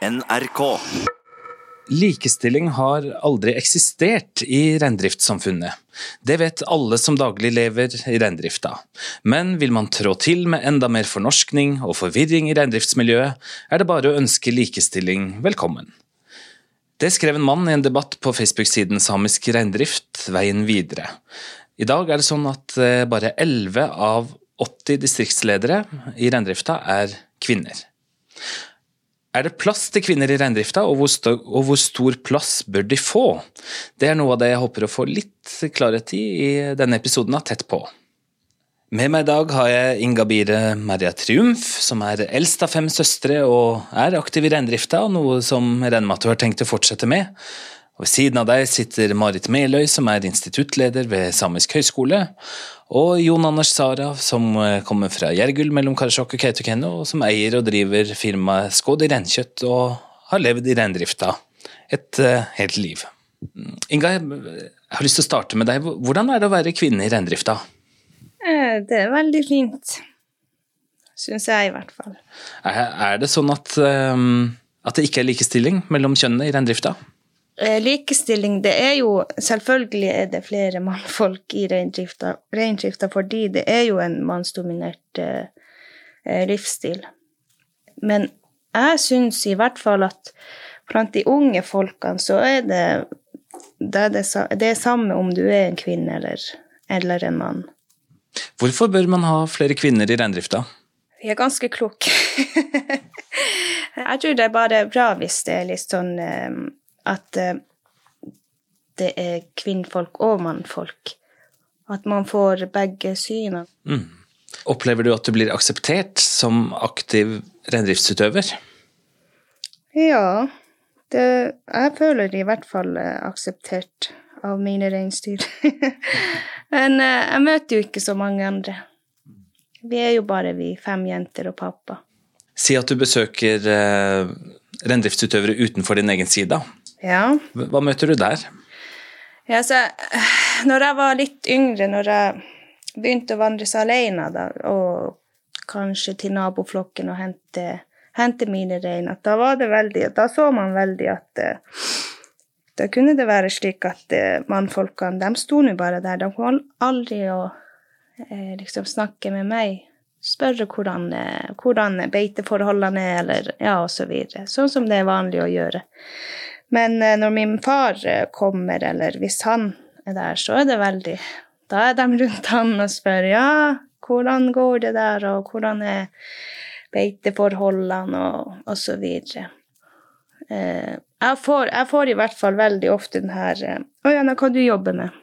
NRK. Likestilling har aldri eksistert i reindriftssamfunnet. Det vet alle som daglig lever i reindrifta. Men vil man trå til med enda mer fornorskning og forvirring i reindriftsmiljøet, er det bare å ønske likestilling velkommen. Det skrev en mann i en debatt på Facebook-siden Samisk reindrift veien videre. I dag er det sånn at eh, bare 11 av 80 distriktsledere i reindrifta er kvinner. Er det plass til kvinner i reindrifta, og, og hvor stor plass bør de få? Det er noe av det jeg håper å få litt klarhet i i denne episoden av Tett på. Med meg i dag har jeg Inga Bire Maria Triumf, som er eldst av fem søstre og er aktiv i reindrifta, noe som jeg regner med at du har tenkt å fortsette med. Og Ved siden av deg sitter Marit Meløy, som er instituttleder ved Samisk høgskole, og Jon Anders Sara, som eh, kommer fra Jergul mellom Karasjok og Kautokeino, og som eier og driver firmaet Skåd i reinkjøtt og har levd i reindrifta et uh, helt liv. Mm, Inga, jeg har lyst til å starte med deg. Hvordan er det å være kvinne i reindrifta? Eh, det er veldig fint. Syns jeg, i hvert fall. Er det sånn at, um, at det ikke er likestilling mellom kjønnene i reindrifta? Eh, likestilling, det er jo Selvfølgelig er det flere mannfolk i reindrifta, reindrifta fordi det er jo en mannsdominert eh, eh livsstil. Men jeg syns i hvert fall at blant de unge folkene så er det det er, det, det er samme om du er en kvinne eller, eller en mann. Hvorfor bør man ha flere kvinner i reindrifta? Vi er ganske kloke. jeg tror det er bare bra hvis det er litt sånn eh, at eh, det er kvinnfolk og mannfolk. At man får begge synene. Mm. Opplever du at du blir akseptert som aktiv reindriftsutøver? Ja, det, jeg føler i hvert fall eh, akseptert av mine reinsdyr. Men eh, jeg møter jo ikke så mange andre. Vi er jo bare vi fem jenter og pappa. Si at du besøker eh, reindriftsutøvere utenfor din egen side. Ja. Hva møter du der? Ja, så, når jeg var litt yngre, når jeg begynte å vandre seg alene, da, og kanskje til naboflokken og hente, hente mine rein, da var det veldig Da så man veldig at uh, da kunne det være slik at uh, mannfolkene, de sto nå bare der. De kom aldri å eh, liksom snakke med meg. Spørre hvordan, hvordan beiteforholdene er, eller ja, osv. så videre. Sånn som det er vanlig å gjøre. Men eh, når min far eh, kommer, eller hvis han er der, så er det veldig Da er de rundt han og spør ja, hvordan går det der, og hvordan er beiteforholdene, og, og så videre. Eh, jeg, får, jeg, får, i hvert fall veldig ofte den her Å ja, hva du jobber med?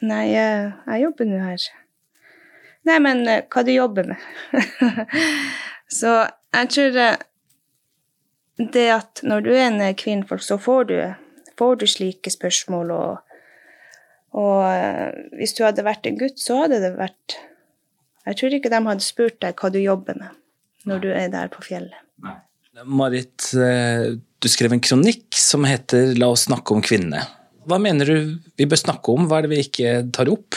Nei, jeg, jobber nå her. Nei, men hva du jobber med? så jeg tror det at når du er en kvinnfolk, så får du, får du slike spørsmål, og, og uh, hvis du hadde vært en gutt, så hadde det vært Jeg tror ikke de hadde spurt deg hva du jobber med når du er der på fjellet. Nei. Marit, eh, du skrev en kronikk som heter 'La oss snakke om kvinnene'. Hva mener du vi bør snakke om, hva er det vi ikke tar opp?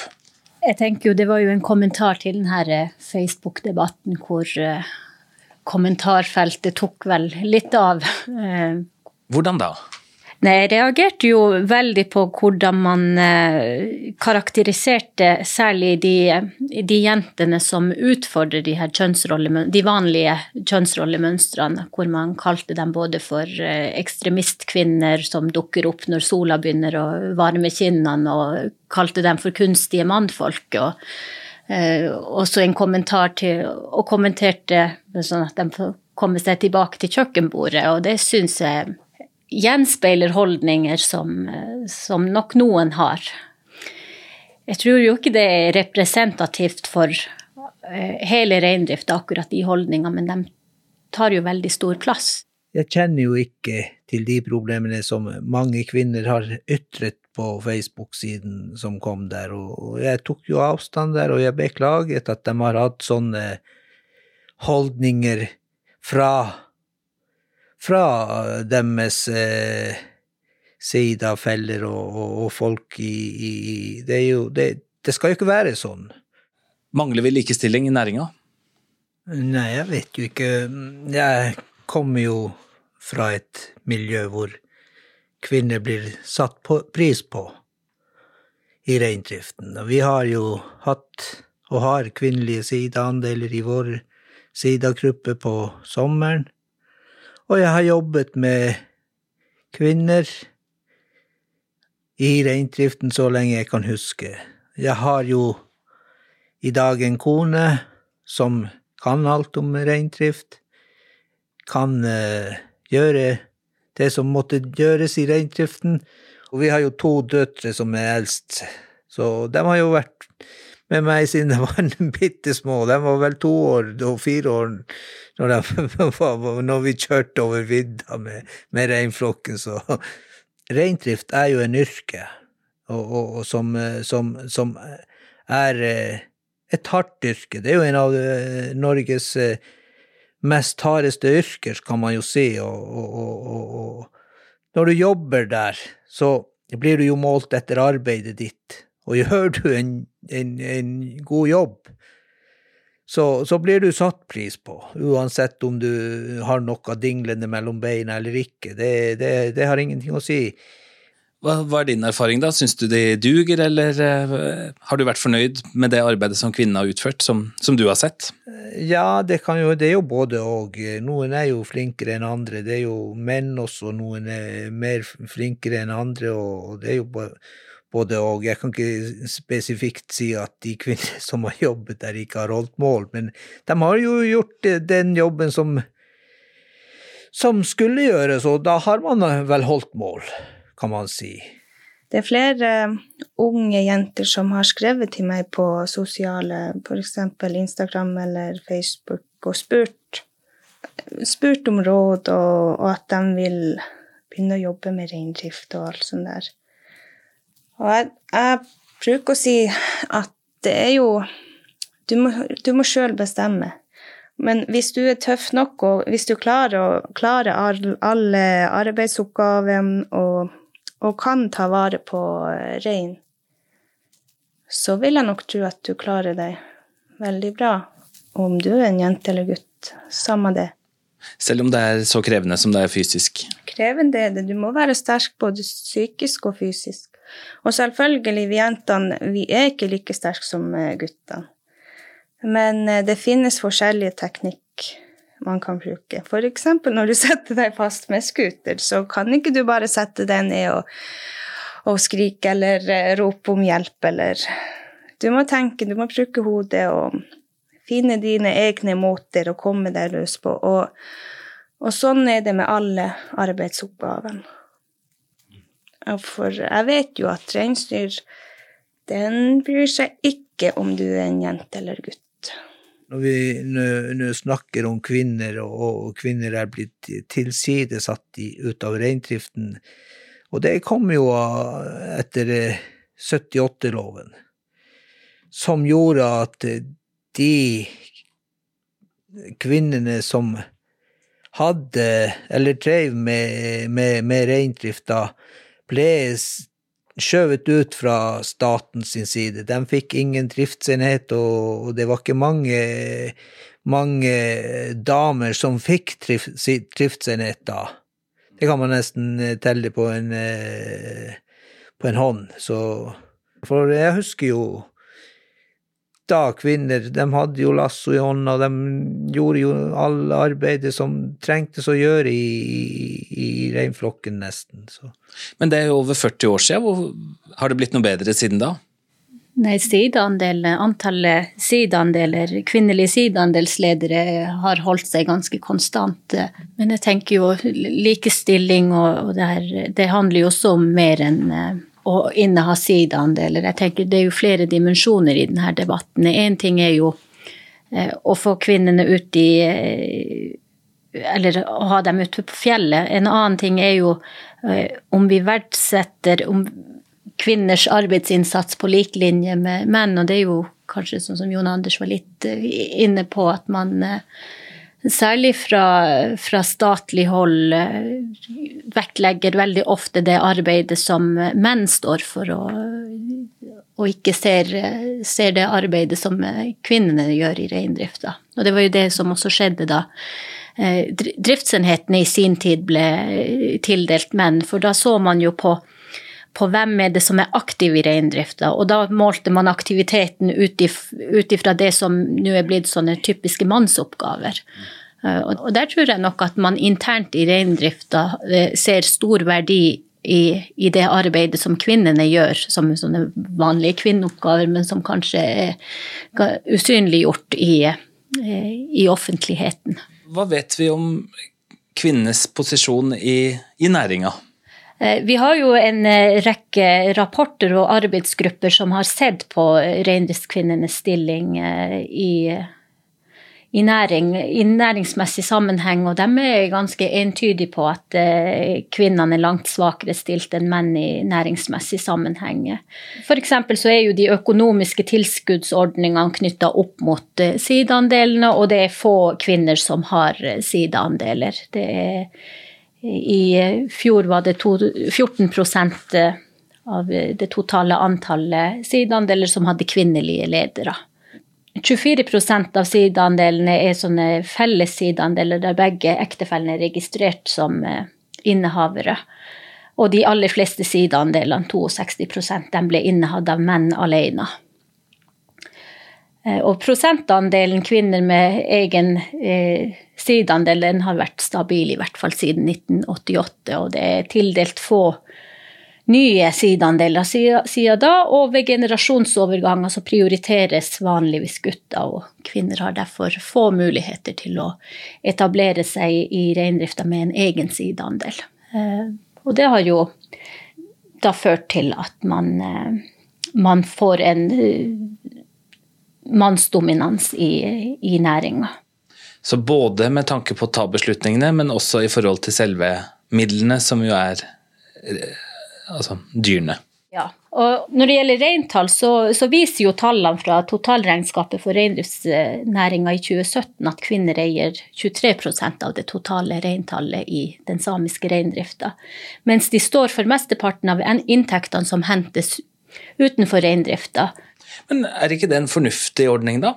Jeg tenker jo Det var jo en kommentar til denne Facebook-debatten hvor kommentarfeltet tok vel litt av. Eh, Hvordan da? Nei, jeg reagerte jo veldig på hvordan man eh, karakteriserte særlig de, de jentene som utfordrer de, de vanlige kjønnsrollemønstrene, hvor man kalte dem både for eh, ekstremistkvinner som dukker opp når sola begynner å varme kinnene, og kalte dem for kunstige mannfolk. og også en kommentar til Og kommenterte sånn at de får komme seg tilbake til kjøkkenbordet, og det syns jeg gjenspeiler holdninger som, som nok noen har. Jeg tror jo ikke det er representativt for eh, hele reindrifta, akkurat de holdningene, men de tar jo veldig stor plass. Jeg kjenner jo ikke til de problemene som mange kvinner har ytret på Facebook-siden som kom der, og jeg tok jo avstand der, og jeg beklaget at de har hatt sånne holdninger fra fra deres eh, side av feller og, og, og folk i, i, det, jo, det, det, skal jo ikke være sånn. Mangler vi likestilling i næringa? Nei, jeg vet jo ikke. Jeg kommer jo fra et miljø hvor kvinner blir satt på, pris på i reindriften. Og vi har jo hatt og har kvinnelige sideandeler i vår sidagruppe på sommeren. Og jeg har jobbet med kvinner i reindriften så lenge jeg kan huske. Jeg har jo i dag en kone som kan alt om reindrift, kan uh, gjøre det som måtte gjøres i reindriften. Og vi har jo to døtre som er eldst, så de har jo vært med meg siden de var bitte små. De var vel to år og fire år når, de, når vi kjørte over vidda med, med reinflokken, så reindrift er jo en yrke, og, og, og som, som, som, er eh, et hardt yrke. Det er jo en av eh, Norges eh, mest hardeste yrker, kan man jo si, og, og når du jobber der, så blir du jo målt etter arbeidet ditt, og gjør du en, en, en god jobb, så, så, blir du satt pris på, uansett om du har noe dinglende mellom beina eller ikke. Det, det, det har ingenting å si. Hva, hva, er din erfaring, da? Syns du de duger, eller uh, har du vært fornøyd med det arbeidet som kvinnen har utført, som, som du har sett? Ja, det, jo, det, er jo både og. Noen er jo flinkere enn andre. Det er jo menn også, noen er mer flinkere enn andre, og det er jo både og. Jeg kan ikke spesifikt si at de kvinner som har jobbet der, ikke har holdt mål, men de har jo gjort den jobben som, som skulle gjøres, og da har man vel holdt mål, kan man si. Det er flere unge jenter som har skrevet til meg på sosiale, f.eks. Instagram eller Facebook, og spurt, spurt om råd, og, og at de vil begynne å jobbe med reindrift og alt sånt der. Og jeg, jeg bruker å si at det er jo Du må, du må sjøl bestemme. Men hvis du er tøff nok, og hvis du klarer, klarer alle arbeidsoppgavene og, og, kan ta vare på rein, så vil jeg nok tro at du klarer deg veldig bra. Om du er en jente eller gutt, samme det. Selv om det er så krevende som det er fysisk? Krevende er det. Du må være sterk både psykisk og fysisk. Og selvfølgelig, vi jentene, vi er ikke like sterke som eh, guttene. Men eh, det finnes forskjellige teknikk man kan bruke. Eksempel når du setter deg fast med scooter, så kan ikke du bare sette deg ned og, og skrike eller eh, rope om hjelp, eller Du må tenke, du må bruke hodet og finne dine egne måter å komme deg løs på. Og, og sånn er det med alle arbeidsoppgavene. For jeg vet jo at reinsdyr, den bryr seg ikke om du er en jente eller gutt. Når vi nå snakker om kvinner, og kvinner er blitt tilsidesatt ut av reindriften, og det kom jo etter 78-loven, som gjorde at de kvinnene som hadde, eller drev med, med, med reindrifta, ble skjøvet ut fra statens side. De fikk ingen driftsenhet, og det var ikke mange, mange damer som fikk driftsenhet da. Det kan man nesten telle på en, eh, på en hånd. Så, for jeg husker jo da kvinner de hadde jo lasso i hånda, de gjorde jo all arbeidet som trengtes å gjøre i, i, i reinflokken, nesten. Så. Men det er jo over 40 år siden. Har det blitt noe bedre siden da? Nei, antallet sideandeler, kvinnelige sideandelsledere har holdt seg ganske konstant. Men jeg tenker jo likestilling og, og det her, det handler jo også om mer enn å inneha sideandeler. Jeg tenker Det er jo flere dimensjoner i denne debatten. Én ting er jo eh, å få kvinnene ut i eh, Eller å ha dem ute på fjellet. En annen ting er jo eh, om vi verdsetter om kvinners arbeidsinnsats på lik linje med menn, og det er jo kanskje sånn som Jon Anders var litt inne på, at man særlig fra, fra, statlig hold, eh, vektlegger veldig ofte det arbeidet som menn står for, og, og ikke ser, ser, det arbeidet som kvinnene gjør i reindrifta. Og det var jo det som også skjedde da eh, driftsenhetene i sin tid ble tildelt menn, for da så man jo på, på hvem er det som er aktiv i reindrifta, og da målte man aktiviteten ut ifra det som nå er blitt sånne typiske mannsoppgaver. Og der tror jeg nok at man internt i reindrifta ser stor verdi i, i, det arbeidet som kvinnene gjør, som sånne vanlige kvinneoppgaver, men som kanskje er usynliggjort i, eh, i offentligheten. Hva vet vi om kvinnenes posisjon i, i næringa? Eh, vi har jo en eh, rekke rapporter og arbeidsgrupper som har sett på reindriftskvinnenes stilling i i, næring, i næringsmessig sammenheng, og de er ganske entydige på at eh, kvinnene er langt svakere stilt enn menn i næringsmessig sammenheng. F.eks. så er jo de økonomiske tilskuddsordningene knytta opp mot eh, sideandelene, og det er få kvinner som har eh, sideandeler. Det er, I fjor var det to, 14 av det totale antallet sideandeler som hadde kvinnelige ledere. 24% av sideandelene er sånne felles sideandeler der begge ektefellene er registrert som eh, innehavere. Og de aller fleste sideandelene, 62 de ble innehatt av menn alene. Eh, og prosentandelen kvinner med egen eh, sideandel den har vært stabil i hvert fall siden 1988, og det er tildelt få nye sideandeler siden da, og ved generasjonsoverganger så prioriteres vanligvis gutter, og kvinner har derfor få muligheter til å etablere seg i reindrifta med en egen sideandel. Eh, og det har jo da ført til at man, eh, man får en eh, mannsdominans i, i næringa. Så både med tanke på å ta beslutningene, men også i forhold til selve midlene, som jo er altså dyrene. Ja, og Når det gjelder reintall, så, så, viser jo tallene fra totalregnskapet for reindriftsnæringa i 2017 at kvinner eier 23% av det totale reintallet i den samiske reindrifta, mens de står for mesteparten av inntektene som hentes utenfor reindrifta. Men er ikke det en fornuftig ordning, da?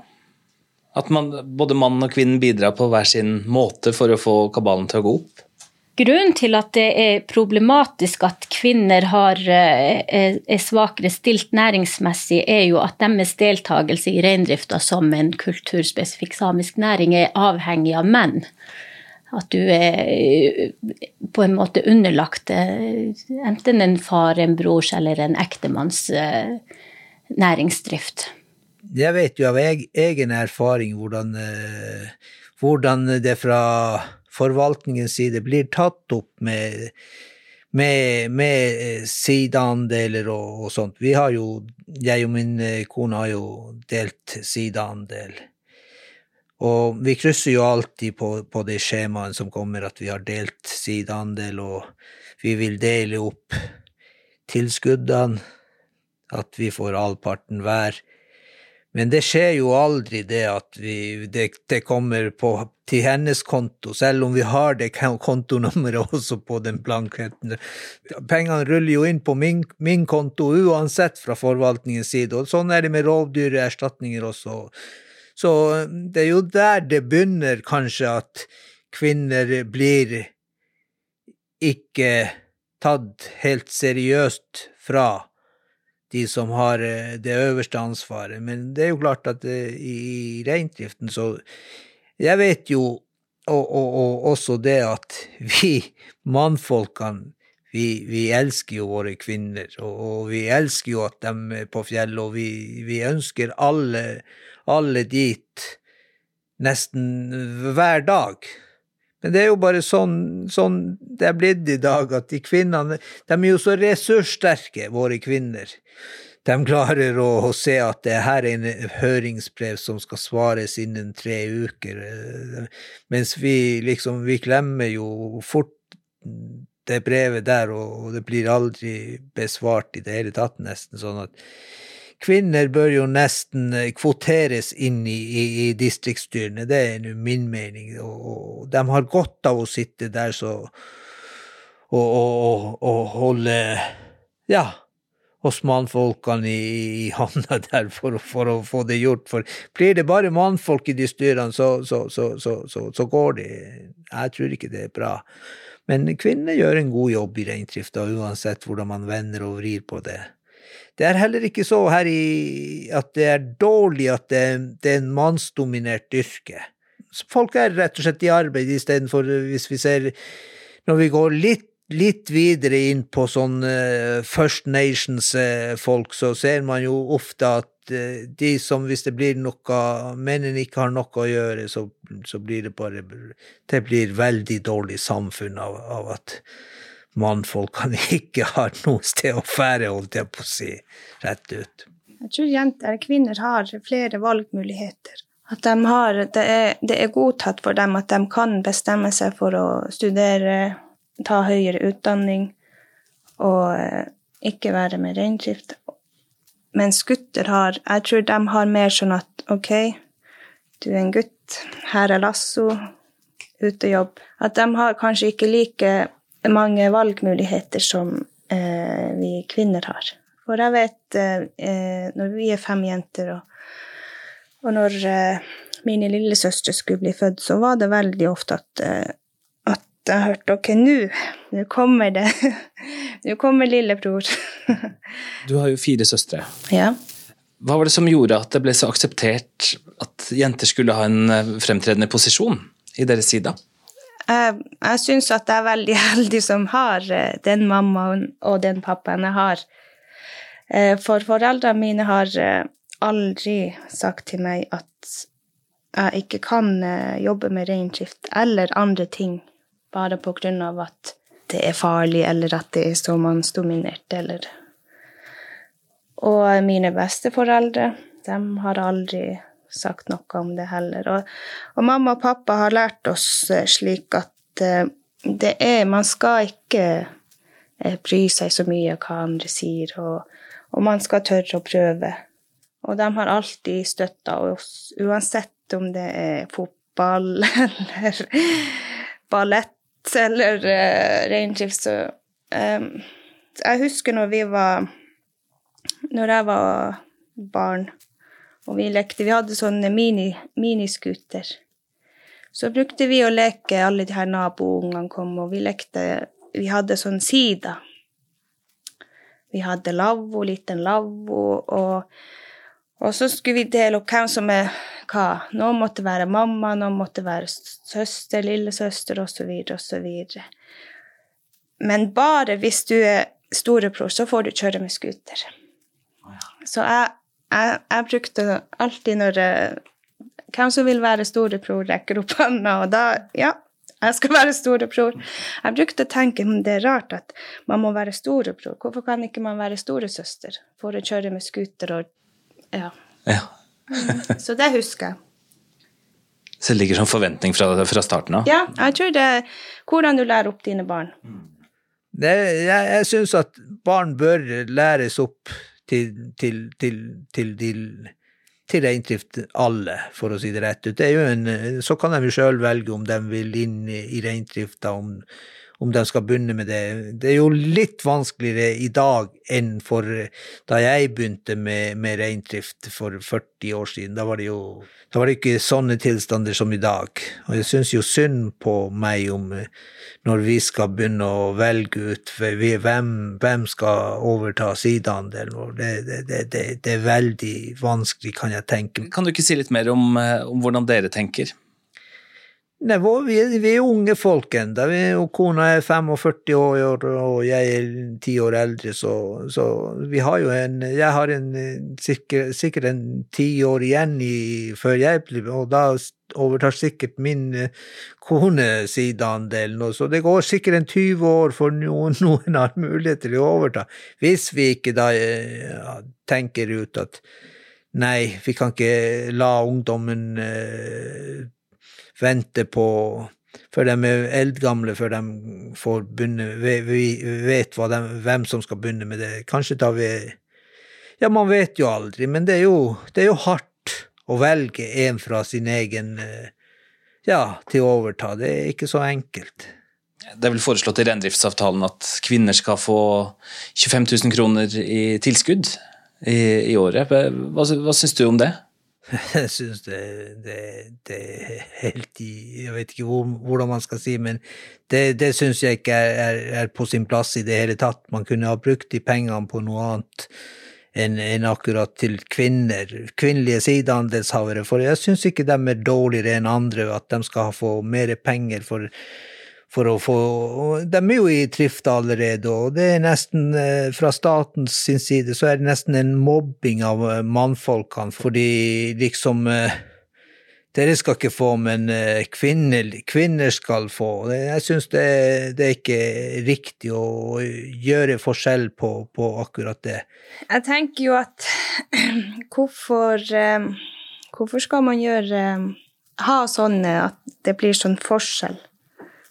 At man, både mann og kvinnen bidrar på hver sin måte for å få kabalen til å gå opp? Grunnen til at det er problematisk at kvinner har, eh, er svakere stilt næringsmessig, er jo at deres deltakelse i reindrifta som en kulturspesifikk samisk næring er avhengig av menn. At du er eh, på en måte underlagt eh, enten en far, en brors eller en ektemanns næringsdrift. Jeg vet jo av egen erfaring hvordan, hvordan det fra forvaltningens side blir tatt opp med, med, med eh, sideandeler og, og, sånt. Vi har jo, jeg og min eh, kone har jo delt sideandel. Og vi krysser jo alltid på, på det skjemaene som kommer, at vi har delt sideandel, og vi vil dele opp tilskuddene, at vi får halvparten hver. Men det skjer jo aldri det at vi, det, det, kommer på, til hennes konto, selv om vi har det kontonummeret også på den blanketten. Pengene ruller jo inn på min, min, konto uansett fra forvaltningens side, og sånn er det med rovdyrerstatninger også. Så det er jo der det begynner, kanskje, at kvinner blir ikke tatt helt seriøst fra de som har eh, det øverste ansvaret. Men det er jo klart at eh, i reindriften så Jeg vet jo og, og, og også det at vi mannfolkene vi, vi, elsker jo våre kvinner, og, og, vi elsker jo at de er på fjellet, og vi, vi ønsker alle, alle dit nesten hver dag. Men det er jo bare sånn, sånn det er blitt i dag, at de kvinnene De er jo så ressurssterke, våre kvinner. De klarer å, å se at det her er en høringsbrev som skal svares innen tre uker, mens vi liksom Vi glemmer jo fort det brevet der, og det blir aldri besvart i det hele tatt, nesten. sånn at kvinner bør jo nesten eh, kvoteres inn i, i, i distriktsstyrene, det er nå min mening. Og, og, de har godt av å sitte der så og, og, og holde Ja, hos mannfolkene i, i handa der for, for, å få det gjort. For blir det bare mannfolk i de styrene, så, så, så, så, går det Jeg tror ikke det er bra. Men kvinner gjør en god jobb i reindrifta, uansett hvordan man vender og vrir på det. Det er heller ikke så her i at det er dårlig at det, det er en mannsdominert yrke. Folk er rett og slett i arbeid istedenfor, hvis vi ser Når vi går litt litt videre inn på sånn uh, First Nations-folk, uh, så ser man jo ofte at de som, hvis det blir noe mennene ikke har noe å gjøre, så, så, blir det bare Det blir veldig dårlig samfunn av, av at mannfolkene ikke har noe sted å fære, holdt jeg på å si, rett ut. Jeg tror jenter, kvinner, har flere valgmuligheter. At de har, det, er, det er godtatt for dem at de kan bestemme seg for å studere, ta høyere utdanning og eh, ikke være med reindrift. Mens gutter har Jeg tror de har mer sånn at OK, du er en gutt, her er lasso, ut og jobb. At de har kanskje ikke like mange valgmuligheter som eh, vi kvinner har. For jeg vet eh, eh, når vi er fem jenter, og, og når eh, mine lillesøstre skulle bli født, så var det veldig ofte at, eh, at jeg hørte ok, nå, nå kommer det. Nå kommer lillebror. du har jo fire søstre. Ja. Hva var det som gjorde at det ble så akseptert at jenter skulle ha en eh, fremtredende posisjon i deres side? Jeg, jeg syns at jeg er veldig heldig som har eh, den mammaen og den pappaen jeg har. Eh, for foreldrene mine har eh, aldri sagt til meg at jeg ikke kan jobbe med reindrift eller andre ting bare på grunn av at det er farlig, eller at det er så mannsdominert, eller Og mine besteforeldre, de har aldri sagt noe om det heller. Og, og, mamma og pappa har lært oss eh, slik at uh, det er Man skal ikke uh, bry seg så mye av hva andre sier, og, og, man skal tørre å prøve. Og de har alltid støtta oss, uansett om det er fotball eller ballett eller uh, reindrift. Så um, jeg husker når vi var Når jeg var barn og vi lekte Vi hadde sånne mini, miniskuter. Så brukte vi å leke, alle de her naboungene kom, og vi lekte Vi hadde sånn sida. Vi hadde lavvo, liten lavvo, og, og så skulle vi dele opp hvem som er hva. Noen måtte være mamma, noen måtte være søster, lillesøster, osv., osv. Men bare hvis du er storebror, så får du kjøre med scooter. Så jeg jeg, jeg brukte alltid når jeg, Hvem som vil være storebror, rekker opp hånda, og da Ja, jeg skal være storebror. Jeg brukte å tenke om det er rart at man må være storebror. Hvorfor kan ikke man være storesøster for å kjøre med scooter og Ja. ja. Så det husker jeg. Så det ligger som forventning fra, fra starten av? Ja, jeg tror det er hvordan du lærer opp dine barn. Det, jeg jeg syns at barn bør læres opp til, til, til, til, reindrift, alle, for å si det rett ut. Det en, så kan de jo sjøl velge om de vil inn i reindrifta, om, om de skal begynne med det. Det er jo litt vanskeligere i dag enn for da jeg begynte med, med reindrift for 40 år siden. Da var det jo da var det ikke sånne tilstander som i dag. Og jeg syns jo synd på meg om når vi skal begynne å velge ut hvem, hvem skal overta sideandelen. Det, det, det, det, er veldig vanskelig, kan jeg tenke. Kan du ikke si litt mer om, eh, om hvordan dere tenker? Nei, vi, vi er unge folk ennå. Kona er 45 år, og jeg er ti år eldre, så, så, vi har jo en Jeg har en, sikkert, sikkert en ti år igjen i, før jeg blir Og da overtar sikkert min kone sideandelen. Så det går sikkert en 20 år for noen, noen har mulighet til å overta. Hvis vi ikke da ja, tenker ut at nei, vi kan ikke la ungdommen eh, vente på før de er eldgamle, før de får begynne, vet de, hvem som skal begynne med det. Kanskje tar vi Ja, man vet jo aldri, men det er jo, det er jo hardt å velge en fra sin egen Ja, til å overta. Det er ikke så enkelt. Det er vel foreslått i reindriftsavtalen at kvinner skal få 25 000 kroner i tilskudd i, i året. Hva, hva syns du om det? Jeg syns det, det, det, er helt i Jeg vet ikke hvor, hvordan man skal si, men det, det syns jeg ikke er, er, er, på sin plass i det hele tatt. Man kunne ha brukt de pengene på noe annet enn en akkurat til kvinner, kvinnelige sideandelshavere. For jeg syns ikke de er dårligere enn andre, at de skal få mer penger for for å få De er jo i drift allerede, og det er nesten eh, Fra statens sin side så er det nesten en mobbing av eh, mannfolkene, fordi liksom eh, dere skal ikke få, men kvinner, kvinner skal få. Jeg syns det, det, er ikke riktig å gjøre forskjell på, på, akkurat det. Jeg tenker jo at hvorfor, hvorfor skal man gjøre ha sånn at det blir sånn forskjell?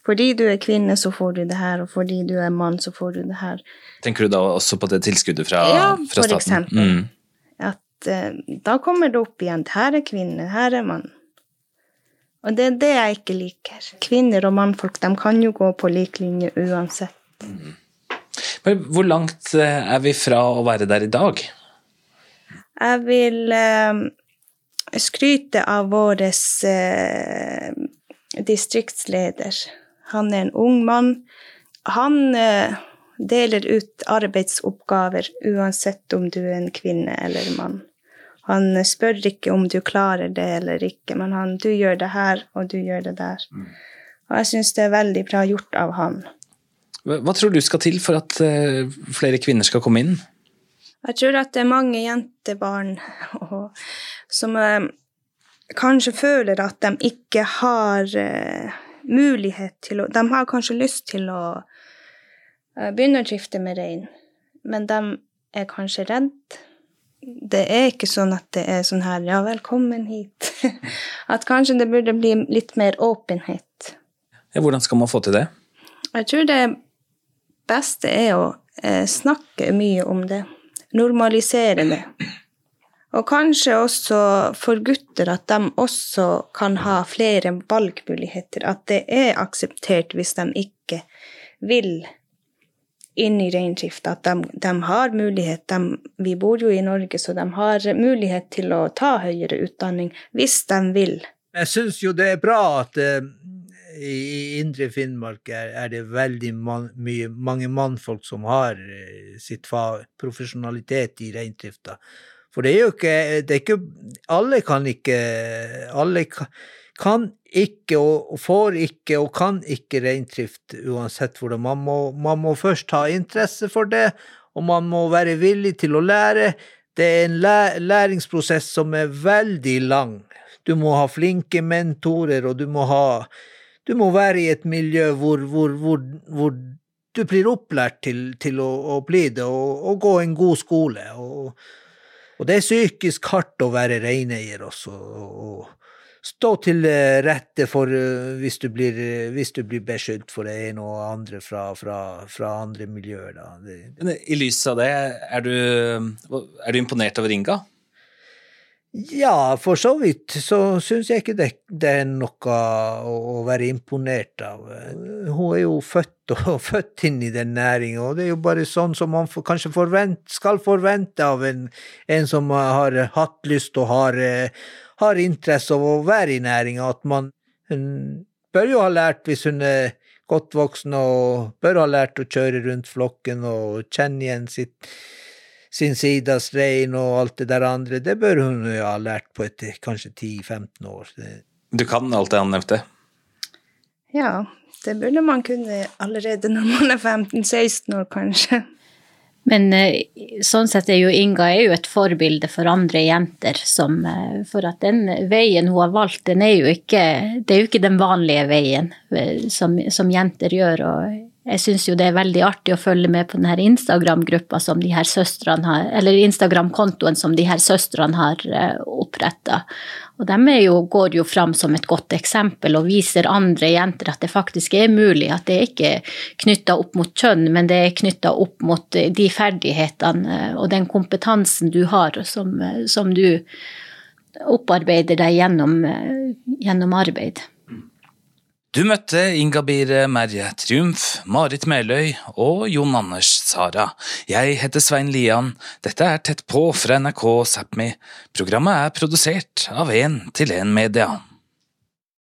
Fordi du er kvinne, så får du det her, og fordi du er mann, så får du det her. Tenker du da også på det tilskuddet fra, ja, fra staten? Ja, for eksempel. Mm. At uh, da kommer det opp igjen. Her er kvinne, her er mann. Og det er det jeg ikke liker. Kvinner og mannfolk de kan jo gå på lik linje uansett. Mm. Men hvor langt eh, er vi fra å være der i dag? Jeg vil uh, skryte av vår uh, distriktsleder. Han er en ung mann. Han eh, deler ut arbeidsoppgaver uansett om du er en kvinne eller mann. Han spør ikke om du klarer det eller ikke, men han, du gjør det her, og du gjør det der. Mm. Og jeg syns det er veldig bra gjort av han. Hva tror du skal til for at uh, flere kvinner skal komme inn? Jeg tror at det er mange jentebarn som kanskje føler at de ikke har mulighet til å De har kanskje lyst til å uh, begynne å drifte med rein, men de er kanskje redd. Det er ikke sånn at det er sånn her Ja, velkommen hit. at kanskje det burde bli litt mer åpenhet. Hvordan skal man få til det? Jeg tror det beste er å eh, snakke mye om det. Normalisere det. Og kanskje også for gutter at de også kan ha flere valgmuligheter. At det er akseptert hvis de ikke vil inn i reindrift. At de, de, har mulighet. De, vi bor jo i Norge, så de har mulighet til å ta høyere utdanning hvis de vil. Jeg syns jo det er bra at uh, i Indre Finnmark er, er det veldig man, mye, mange mannfolk som har uh, sitt fag, profesjonalitet i reindrifta. For det er jo ikke, det er ikke Alle kan ikke Alle kan ikke og får ikke og kan ikke reindrift uansett hvordan. Man må, man må først ha interesse for det, og man må være villig til å lære. Det er en læringsprosess som er veldig lang. Du må ha flinke mentorer, og du må ha Du må være i et miljø hvor, hvor, hvor, hvor du blir opplært til, til å, å, bli det, og, og gå en god skole. og og det er psykisk hardt å være reineier også, og stå til eh, rette for eh, hvis du blir, eh, hvis du blir beskyldt for det ene og andre fra, fra, fra andre miljøer. Da. I lys av det, er du, er du imponert over Inga? Ja, for så vidt så syns jeg ikke det, det, er noe å, være imponert av. Hun er jo født og født inn i den næringa, og det er jo bare sånn som man kanskje forvent, skal forvente av en, en, som har hatt lyst og har, har interesse av å være i næringa, at man bør jo ha lært, hvis hun er godt voksen, og bør ha lært å kjøre rundt flokken og kjenne igjen sitt sin sidas rein og alt det der andre, det bør hun jo ha lært på etter kanskje 10-15 år. Du kan alt det han nevnte? Ja, det burde man kunne allerede når man er 15-16 år, kanskje. Men eh, sånn sett er jo Inga er jo et forbilde for andre jenter. Som, eh, for at den veien hun har valgt, den er jo ikke, det er jo ikke den vanlige veien eh, som, som jenter gjør. og jeg syns jo det er veldig artig å følge med på denne Instagram-gruppa som de her søstrene har, eller Instagram-kontoen som de her søstrene har eh, oppretta. Og de jo, går jo fram som et godt eksempel og viser andre jenter at det faktisk er mulig. At det ikke er knytta opp mot kjønn, men det er knytta opp mot eh, de ferdighetene eh, og den kompetansen du har, som, som du opparbeider deg gjennom, gjennom arbeid. Du møtte Ingabir Merje Triumf, Marit Meløy og Jon Anders Sara. Jeg heter Svein Lian. Dette er Tett på fra NRK Sápmi. Programmet er produsert av 1 til 1 Media.